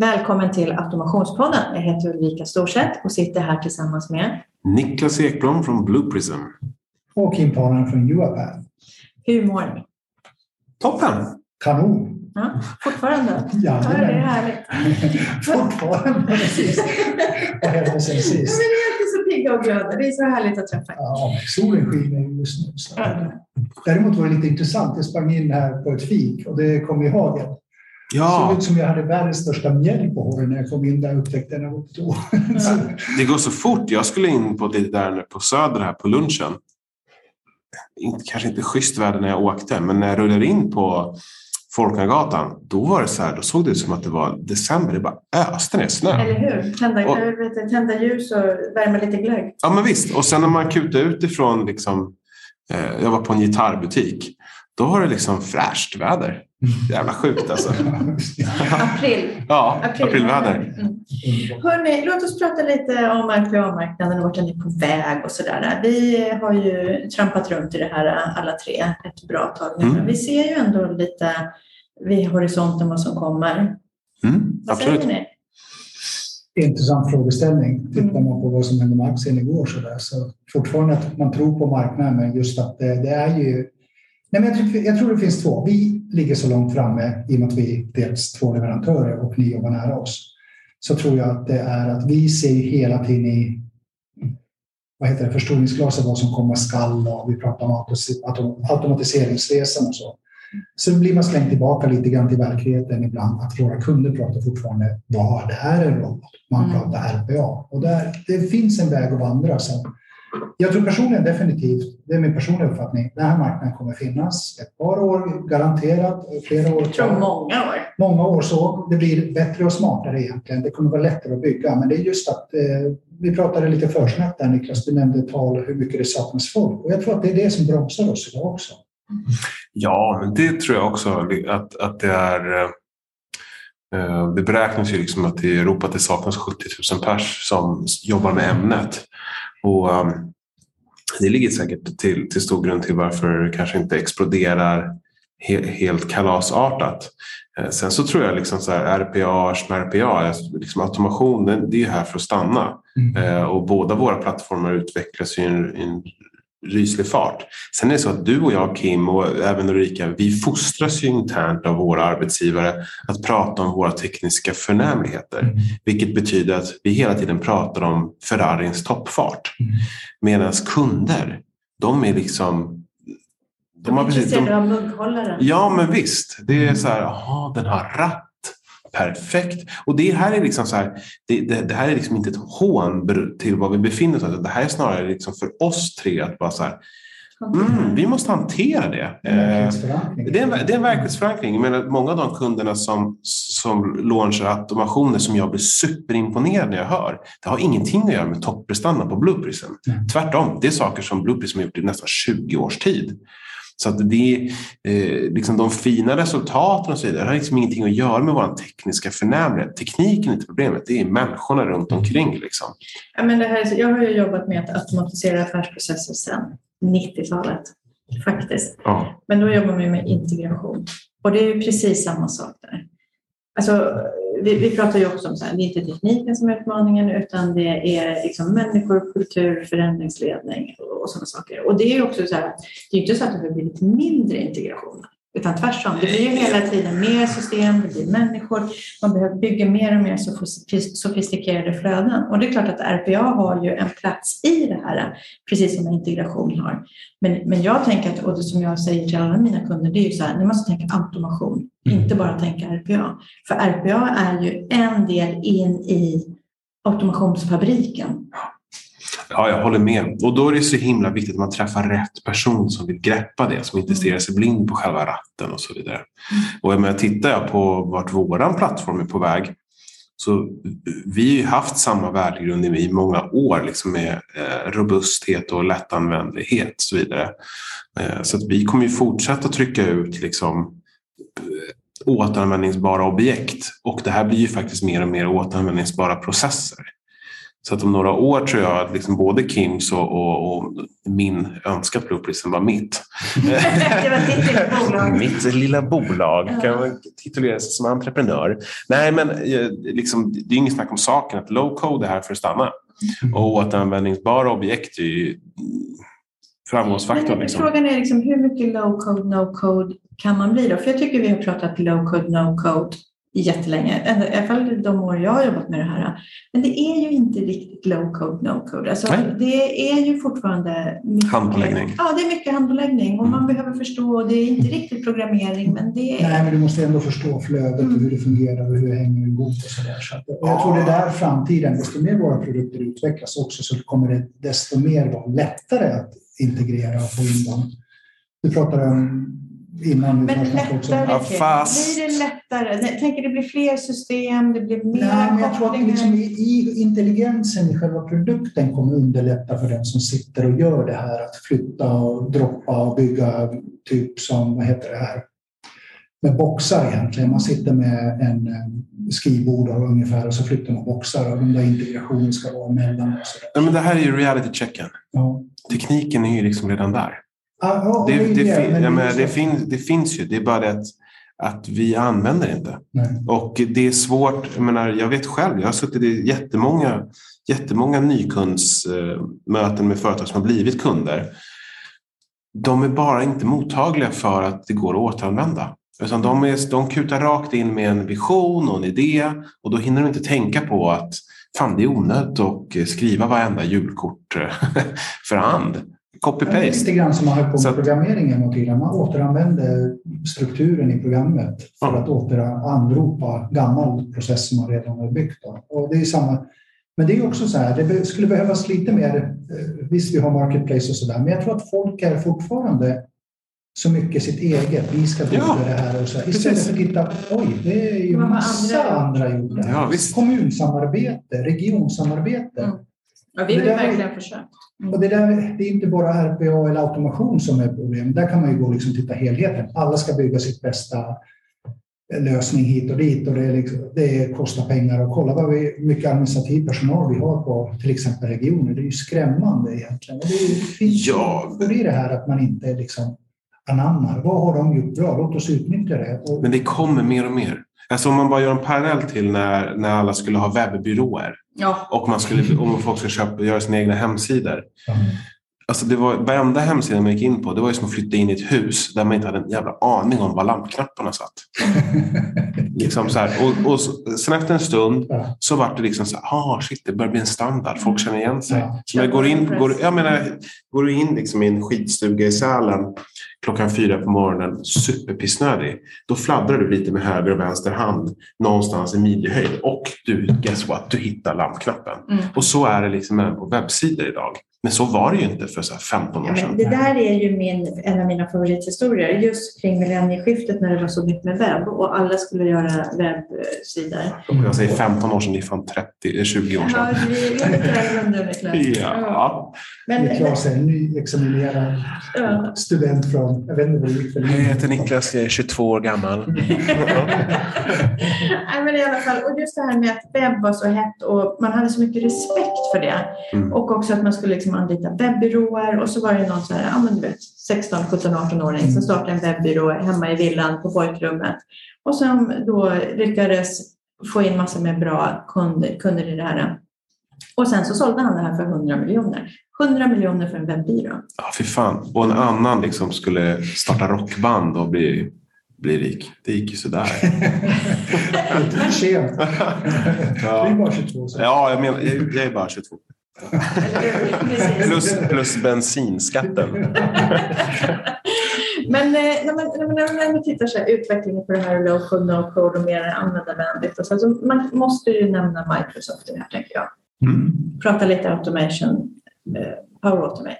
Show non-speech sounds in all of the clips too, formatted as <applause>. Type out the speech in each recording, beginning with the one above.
Välkommen till Automationspodden. Jag heter Ulrika Storseth och sitter här tillsammans med Niklas Ekblom från Blue Prism. Och Kim Panen från UiPath. Hur mår ni? Toppen! Kanon! Ja, fortfarande? <laughs> Ja, det är härligt. <laughs> fortfarande, precis. Vad hände sen sist? Men ni är alltid så pigga och glada. Det är så härligt att träffa er. Ja, solen skiner just nu. Så. Däremot var det lite intressant. Jag sprang in här på ett fik och det kom i hagel. Ja. Det såg ut som jag hade världens största mjäll på håret när jag kom in där och upptäckte den. Då. Ja. Det går så fort. Jag skulle in på det där på Söder här på lunchen. Inte- Kanske inte schysst väder när jag åkte, men när jag rullade in på Folkungagatan, då var det så här, då såg det ut som att det var december. Det bara öste ner snö. Eller hur? Tända, Och- vet, tända ljus och värma lite glögg. Ja, men visst. Och sen när man kutade utifrån, liksom, eh, jag var på en gitarrbutik, då var det liksom fräscht väder. Jävla sjukt alltså. April. Ja, April. aprilväder. Mm. Hörrni, låt oss prata lite om RPA-marknaden och vart den är på väg och sådär. Vi har ju trampat runt i det här alla tre ett bra tag nu. Mm. Vi ser ju ändå lite vid horisonten vad som kommer. Mm, Vad absolut. säger ni? Intressant frågeställning. Tittar Mm. man på vad som hände med aktien igår så, där, så fortfarande att man tror på marknaden, men just att det, det är ju... Nej, men jag, tycker, jag tror det finns två. Vi ligger så långt framme i och med att vi dels två leverantörer och ni jobbar nära oss. Så tror jag att det är att vi ser hela tiden i vad heter det, förstoringsglaset vad som komma skall och vi pratar om automatiseringsresan och så. Så blir man slängd tillbaka lite grann till verkligheten ibland. Att våra kunder pratar fortfarande vad det här är en robot. Man pratar RPA. Och där, det finns en väg att vandra. Så jag tror personligen definitivt, det är min personliga uppfattning, den här marknaden kommer finnas ett par år garanterat, flera år Jag tror många år. Många år så. Det blir bättre och smartare egentligen. Det kommer vara lättare att bygga. Men det är just att eh, vi pratade lite försnack där Niklas, du nämnde tal hur mycket det saknas folk. Och jag tror att det är det som bromsar oss idag också. Ja, men det tror jag också att, att det är. eh, eh, Det beräknas ju liksom att i Europa det saknas 70 000 pers som jobbar med ämnet. Och eh, det ligger säkert till, till stor grund till varför det kanske inte exploderar he, helt kalasartat. Eh, Sen så tror jag liksom så här, RPA RPA, alltså liksom automation, den- det är här för att stanna. Eh, Och båda våra plattformar utvecklas i en, i en ryslig fart. Sen är det så att du och jag, Kim och även Ulrika, vi fostras ju internt av våra arbetsgivare att prata om våra tekniska förnämligheter. Mm. Vilket betyder att vi hela tiden pratar om Ferrarins toppfart. Mm. Medan kunder, de är liksom... De är precis- de- intresserade av mugghållaren. Ja, men visst. Det är så här, jaha, den har ratt. Perfekt. Och det här är liksom så här, det, det, det här är liksom inte ett hån till vad vi befinner oss Det här är snarare liksom för oss tre att bara så här, mm, vi måste hantera det. Eh, det är, en, det är en verklighetsförankring. Menar, många av de kunderna som, som launchar automationer som jag blir superimponerad när jag hör, det har ingenting att göra med topprestanda på Blue Prism. Mm. Tvärtom, det är saker som Blue Prism har gjort i nästan 20 års tid. Så att det eh, liksom de fina resultaten och så vidare. Har liksom ingenting att göra med vår tekniska förnämlighet. Tekniken är inte problemet, det är människorna runt omkring. Liksom. Ja, men det här, jag har ju jobbat med att automatisera affärsprocesser sedan 90-talet. Faktiskt. Ja. Men då jobbar vi med integration. Och det är precis samma sak där. Alltså, vi, vi pratar ju också om att det är inte tekniken som är utmaningen utan det är liksom människor, kultur, förändringsledning och sådana saker. Och det är ju också så här, det är ju inte så att det har blivit mindre integration. Utan tvärtom, det blir ju hela tiden mer system, det blir människor, man behöver bygga mer och mer sofis- sofistikerade flöden. Och det är klart att RPA har ju en plats i det här, precis som integration har. Men, men jag tänker att, och det som jag säger till alla mina kunder, det är ju så här, ni måste tänka automation, Mm. inte bara tänka RPA. För RPA är ju en del in i automationsfabriken. Ja, jag håller med. Och då är det så himla viktigt att man träffar rätt person som vill greppa det, som inte stirrar sig blind på själva ratten och så vidare. Och jag menar, tittar jag på vart våran plattform är på väg så vi har ju haft samma värdegrund i i många år liksom med eh, robusthet och lättanvändlighet och så vidare. Eh, så att vi kommer ju fortsätta trycka ut liksom, eh, återanvändningsbara objekt och det här blir ju faktiskt mer och mer återanvändningsbara processer. Så att om några år tror jag att liksom både Kims och, och, och min önskan upplevelsen var mitt. <laughs> det var ditt lilla bolag. mitt lilla bolag. Kan man titulera sig som entreprenör. Nej, men eh, liksom, det är inget snack om saken att low code är här för att stanna. Och återanvändningsbara objekt är ju framgångsfaktorn. Men Liksom. Frågan är liksom, hur mycket low code, no code kan man bli då? För jag tycker vi har pratat low code, no code jättelänge, i alla fall de år jag har jobbat med det här. Men det är ju inte riktigt low code, no code. Alltså, Nej. det är ju fortfarande mycket, Handpåläggning. Ja, det är mycket handpåläggning och man behöver förstå. Det är inte riktigt programmering, men det är... Nej, men du måste ändå förstå flödet och hur det fungerar och hur det hänger ihop och så där. Så jag tror det är där framtiden, desto mer våra produkter utvecklas också så kommer det desto mer vara lättare att integrera och få in dem. Du pratade om innan. Men lättare, Ja, fast- blir det lättare? Jag tänker det blir fler system, det blir mer Nej, men jag tror att liksom i, i intelligensen i själva produkten kommer underlätta för den som sitter och gör det här att flytta och droppa och bygga typ som, vad heter det här, med boxar egentligen. Man sitter med en eh, skrivbord och ungefär och så flyttar man boxar och den där integrationen ska vara mellan och så. Ja, men det här är ju reality-checken. Ja. Tekniken är ju liksom redan där. Det, det, det, fin, men ja, men det, fin, det finns ju, det är bara det att, att vi använder det inte. Nej. Och det är svårt, jag, menar, jag vet själv, jag har suttit i jättemånga, jättemånga nykundsmöten med företag som har blivit kunder. De är bara inte mottagliga för att det går att återanvända. Utan de, är, de kutar rakt in med en vision och en idé och då hinner de inte tänka på att fan det är onödigt att skriva varenda julkort <laughs> för hand. Copy-paste. Lite grann som man höll på Så med att- programmeringen och tiden. Man återanvände strukturen i programmet för Ja. att återanropa gammal process som man redan har byggt. Då. Och det är samma. Men det är också så här, det skulle behövas lite mer, eh, visst vi har marketplace och så där, men jag tror att folk är fortfarande så mycket sitt eget. Vi ska bygga Ja, det här och så. här. precis. Istället för att titta, oj, det är ju har massa andra andra här. Ja. Kommunsamarbete, regionsamarbete. Mm. Ja, vi är- verkligen försökt. Mm. Och det, där, det är inte bara RPA eller automation som är problem. Där kan man ju gå och liksom titta helheten. Alla ska bygga sitt bästa lösning hit och dit och det, liksom, det kostar pengar. Och kolla vad vi, mycket administrativ personal vi har på till exempel regioner. Det är ju skrämmande egentligen. Och det, finns Ja. är det här att man inte liksom anammar. Vad har de gjort bra? Låt oss utnyttja det. Och, Men det kommer mer och mer. Alltså om man bara gör en parallell till när, när alla skulle ha webbyråer Ja. och man skulle, om folk skulle köpa, göra sina egna hemsidor. Alltså det var, varenda hemsida man gick in på, det var ju som att flytta in i ett hus där man inte hade en jävla aning om var lampknapparna satt. <laughs> liksom så här. Och, och sen efter en stund Ja. så var det liksom så här, ah shit, det börjar bli en standard. Folk känner igen sig. Ja. Så jag går in, går, jag menar, går du in liksom i en skitstuga i Sälen klockan fyra på morgonen, superpissnödig, då fladdrar du lite med höger och vänster hand någonstans i midjehöjd och du, guess what, du hittar lampknappen. Mm. Och så är det liksom även på webbsidor idag. Men så var det ju inte för så här 15 år Ja, sedan. men det där är ju min, en av mina favorithistorier, just kring millennieskiftet när det var så mycket med webb och alla skulle göra webbsidor. Jag säger 15 år sedan, det är fan 30, eh, 20 år Ja, sedan. vi är lite Niklas. <laughs> Ja. Men, Niklas är en nyexaminerad ja. student från, jag vet inte vad det Jag heter Niklas, jag är 22 år gammal. <laughs> Nej, men i alla fall, och just det här med att webb var så hett och man hade så mycket respekt för det. Mm. Och också att man skulle liksom anlita webbyråer och så var det någon så här, ja men du vet, 16, 17, 18-åring som startade en webbyrå hemma i villan på pojkrummet och som då lyckades få in massor med bra kunder, kunder i det här. Och sen så sålde han det här för 100 miljoner. 100 miljoner för en webbyrå. Ja, fy fan. Och en annan liksom skulle starta rockband och bli, bli rik. Det gick ju sådär. <laughs> Sent. <laughs> Det är bara 22 så. Ja, jag, menar, jag, jag är bara 22. <laughs> Plus, plus bensinskatten. <laughs> Men eh, när man, när man, man tittar så här, utvecklingen på det här low code, no code och mer användarvänligt. Alltså, man måste ju nämna Microsoft i det här tänker jag. Mm. Prata lite automation, eh, Power Automate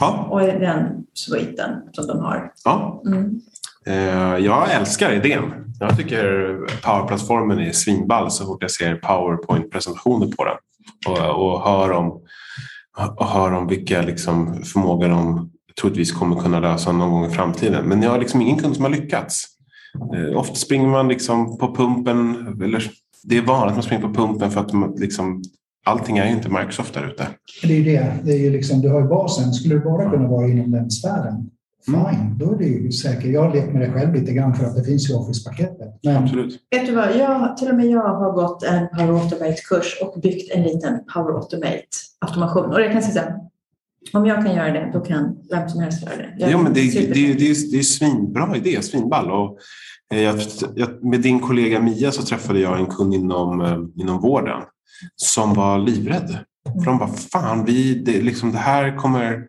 Ja, och den sviten som de har. ja. Mm. Eh, jag älskar idén. Jag tycker Power-plattformen är svinball så fort jag ser PowerPoint-presentationer på den. Och, och, hör, om, och hör om vilka liksom förmågor de troligtvis kommer kunna lösa någon gång i framtiden. Men jag har liksom ingen kund som har lyckats. Eh, ofta springer man liksom på pumpen, eller det är vanligt att man springer på pumpen för att man liksom allting är ju inte Microsoft där ute. Det är ju det. det är ju liksom, du har ju basen. Skulle du bara kunna vara inom den sfären, fine, då är det ju säkert. Jag har lekt med det själv lite grann för att det finns ju Office-paketet. Men Absolut. Vet du vad, jag, till och med jag har gått en Power Automate-kurs och byggt en liten Power Automate-automation. Och jag kan säga om jag kan göra det, då kan vem som helst göra det. Jag Jo, men det, är det, det, det, är, det är svinbra idé, svinball. Och, eh, jag, jag, med din kollega Mia så träffade jag en kund inom, eh, inom vården som var livrädd. För de bara, fan, vi, det, liksom, det här kommer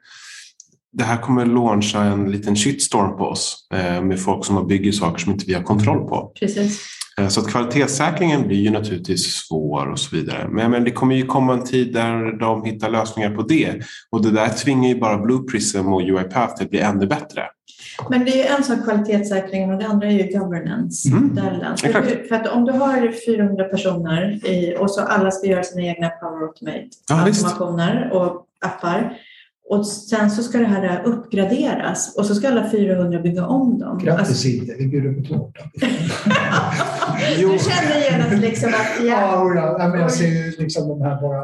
det här kommer launcha en liten shitstorm på oss eh, med folk som har bygger saker som inte vi har kontroll på. Precis. Eh, Så att kvalitetssäkringen blir ju naturligtvis svår och så vidare. Men, men det kommer ju komma en tid där de hittar lösningar på det. Och det där tvingar ju bara Blue Prism och UiPath till att bli ännu bättre. Men det är ju en sak kvalitetssäkringen och det andra är ju governance. Mm. Delen. För, för att om du har 400 personer i, och så alla ska göra sina egna Power Ja. Automate-automationer och appar och sen så ska det här uppgraderas och så ska alla 400 bygga om dem. Alltså, grattis inte, vi bjuder på tårta. <laughs> Du känner genast liksom att ja, Ja, men jag ser ju liksom de här bara...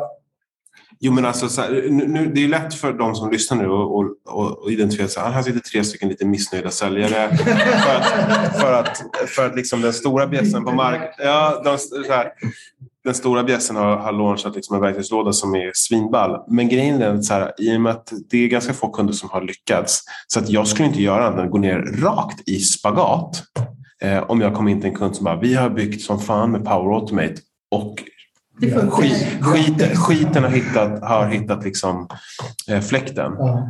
Jo men alltså, så här, nu, nu, det är lätt för de som lyssnar nu och, och, och, och identifiera sig. Här sitter tre stycken lite missnöjda säljare. För att, för att, för att liksom den stora bjässen på mark... <laughs> Ja, de, så här, den stora bjässen har, har launchat liksom en verktygslåda som är svinball. Men grejen är att så här, i och med att det är ganska få kunder som har lyckats så att jag skulle inte göra annat än att gå ner rakt i spagat eh, om jag kom in till en kund som bara vi har byggt som fan med Power Automate och funkar. skit, skiten, har hittat, har hittat liksom, eh, fläkten. Ja,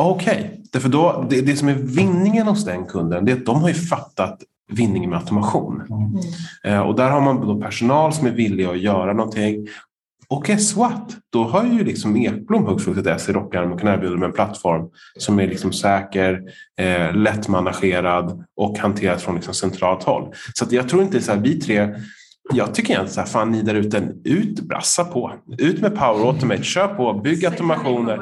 Okej, därför då, det, det som är vinningen hos den kunden det är att de har ju fattat vinningen med automation. Mm. Eh, och där har man då personal som är villiga att göra någonting. Och guess what? Då har ju liksom Ekblom Huggsfruktet i rockarm och kan erbjuda dem en plattform som är liksom säker, eh, lättmanagerad och hanterad från liksom centralt håll. Så jag tror inte så här, vi tre jag tycker egentligen så här, fan ni där ute, ut, brassa på. Ut med Power Automate, kör på, bygg automationer.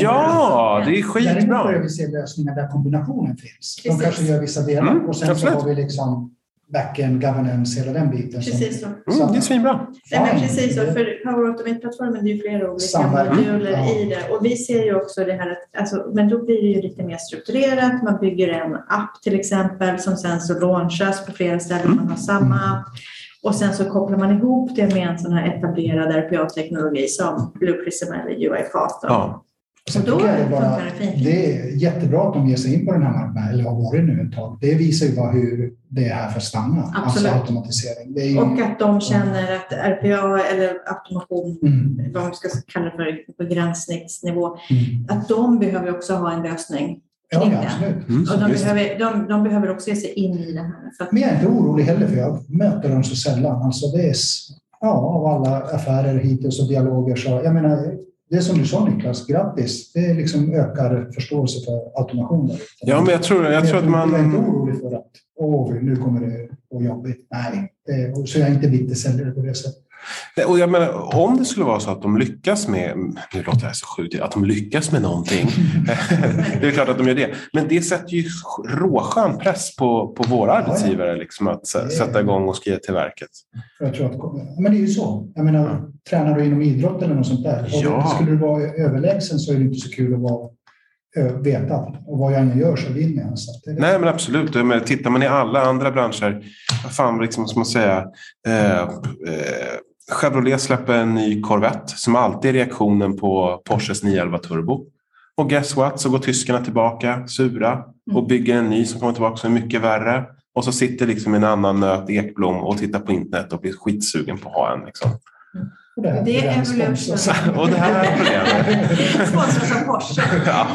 Ja, det är Däremot börjar skitbra. vi se lösningar där kombinationen finns. De Precis. kanske gör vissa delar Mm, och sen absolut. så har vi liksom backend, governance, hela den biten. Precis så. Mm, det är svinbra. Nej, men precis, så, för Power Automate-plattformen det är ju flera olika moduler Ja. i det. Och vi ser ju också det här att, alltså, men då blir det ju lite mer strukturerat. Man bygger en app till exempel som sen så launchas på flera ställen. Man har samma app. Och sen så kopplar man ihop det med en sån här etablerad RPA-teknologi som Blue Prism eller UiPath. då. Ja. Och då det, bara, funkar det fint. det är jättebra att de ger sig in på den här marknaden, eller har varit nu ett tag. Det visar ju bara hur det är här för att stanna, Absolut. alltså automatisering. Det är ju, Och att de känner att RPA eller automation, mm, vad man ska kalla det för, på gränssnittsnivå, mm. att de behöver också ha en lösning Ja, kring ja, det. absolut. Mm, Och de, behöver, de, de behöver också ge sig in i det här. För att, Men jag är inte orolig heller, för jag möter dem så sällan. Alltså det är, ja, av alla affärer hittills och dialoger så, jag menar, det är som du sa Niklas, grattis. Det liksom ökar förståelse för automation. Ja, men jag tror, jag tror att Jag är inte man... orolig för att åh, nu kommer det gå jobbigt. Nej, så jag är inte bitter säljare på det sättet. Och jag menar, om det skulle vara så att de lyckas med, nu låter det här så sjukt, att de lyckas med någonting. <laughs> det är klart att de gör det. Men det sätter ju råskön press på, på våra arbetsgivare liksom, att sä- sätta igång och skriva till verket. Jag tror att, men det är ju så. Jag menar, tränar du inom idrott eller något sånt där, Ja. skulle du vara överlägsen så är det inte så kul att vara ö, vetad. Och vad jag än gör så vinner jag. Så att det, Nej, men absolut. Men tittar man i alla andra branscher, vad fan liksom, ska man säga? Eh, eh, Chevrolet släpper en ny Corvette som alltid är reaktionen på Porsches 911 Turbo. Och guess what? Så går tyskarna tillbaka sura och bygger en ny som kommer tillbaka som är mycket värre. Och så sitter liksom en annan nöt Ekblom och tittar på internet och blir skitsugen på att ha en. Liksom. det, Det är evolution. <laughs> Och det här är problemet. <laughs> sponsras av Porsche. <laughs> Ja.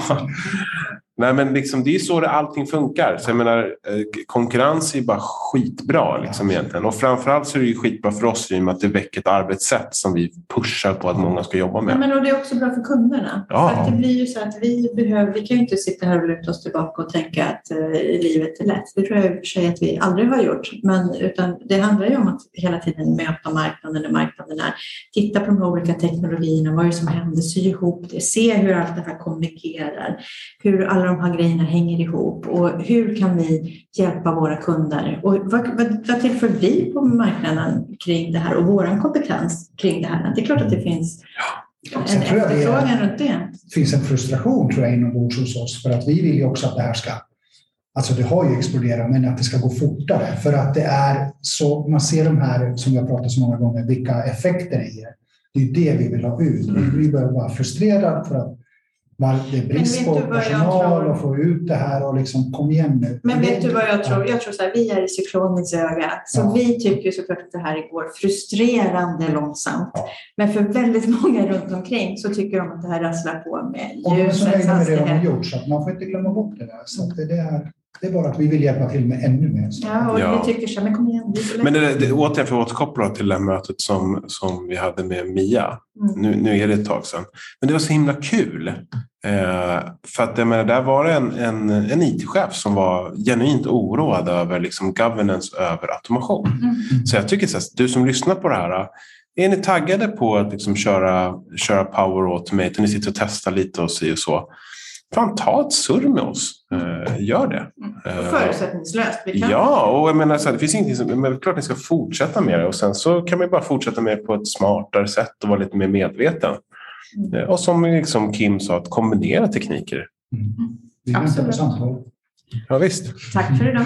Nej, men liksom, det är så det allting funkar. Så jag menar, eh, konkurrens är bara skitbra liksom, egentligen. Och framförallt så är det ju skitbra för oss i och med att det väcker ett arbetssätt som vi pushar på att många ska jobba Ja, med. men och det är också bra för kunderna. Ja. För att det blir ju så att vi behöver, vi kan ju inte sitta här och luta oss tillbaka och tänka att eh, livet är lätt. Det tror jag i och för sig att vi aldrig har gjort. Men utan det handlar ju om att hela tiden möta marknaden där marknaden är. Titta på de olika teknologierna, vad är det som händer, sy ihop det, se hur allt det här kommunikerar. Hur alla de här grejerna hänger ihop och hur kan vi hjälpa våra kunder och vad, vad, vad tillför vi på marknaden kring det här och vår kompetens kring det här? Det är klart att det finns en tror jag det är- efterfrågan runt det. Det finns en frustration tror jag inombords hos oss för att vi vill ju också att det här ska Alltså det har ju exploderat, men att det ska gå fortare. För att det är så, man ser de här, som jag pratat så många gånger, vilka effekter det ger. Det är det vi vill ha ut. Mm. Vi börjar vara frustrerade för att man- det är brist på personal och få ut det här och liksom kom igen nu. Men vet du vad jag tror? Jag tror så här, vi är i cyklonens öga. Så Ja. vi tycker såklart att det här går frustrerande långsamt. Ja. Men för väldigt många runt omkring så tycker de att det här rasslar på med Och de är så ljusets med det de har hastighet. gjort så att man får inte glömma bort det där. Så att det, är, det är bara att vi vill hjälpa till med ännu mer. Ja, och Ja. vi tycker så här, men kom igen. Men det, det, återigen för att återkoppla till det här mötet som, som vi hade med Mia. Mm. Nu, nu är det ett tag sedan. Men det var så himla kul. Eh, för att jag menar, där var det en, en, en IT-chef som var genuint oroad över liksom, governance över automation. Mm. Så jag tycker så här, du som lyssnar på det här. Är ni taggade på att liksom köra, köra Power Automate och ni sitter och testar lite och si och så. Fan, ta ett surr med oss. Eh, gör det. Och Eh, förutsättningslöst. Vi kan. Ja, och jag menar så här, det finns ingenting som, men klart ni ska fortsätta med det och sen så kan man bara fortsätta med det på ett smartare sätt och vara lite mer medveten. Eh, Och som liksom Kim sa, att kombinera tekniker. Mm. Väntar på Absolut. samtal. Ja, visst. Tack för idag.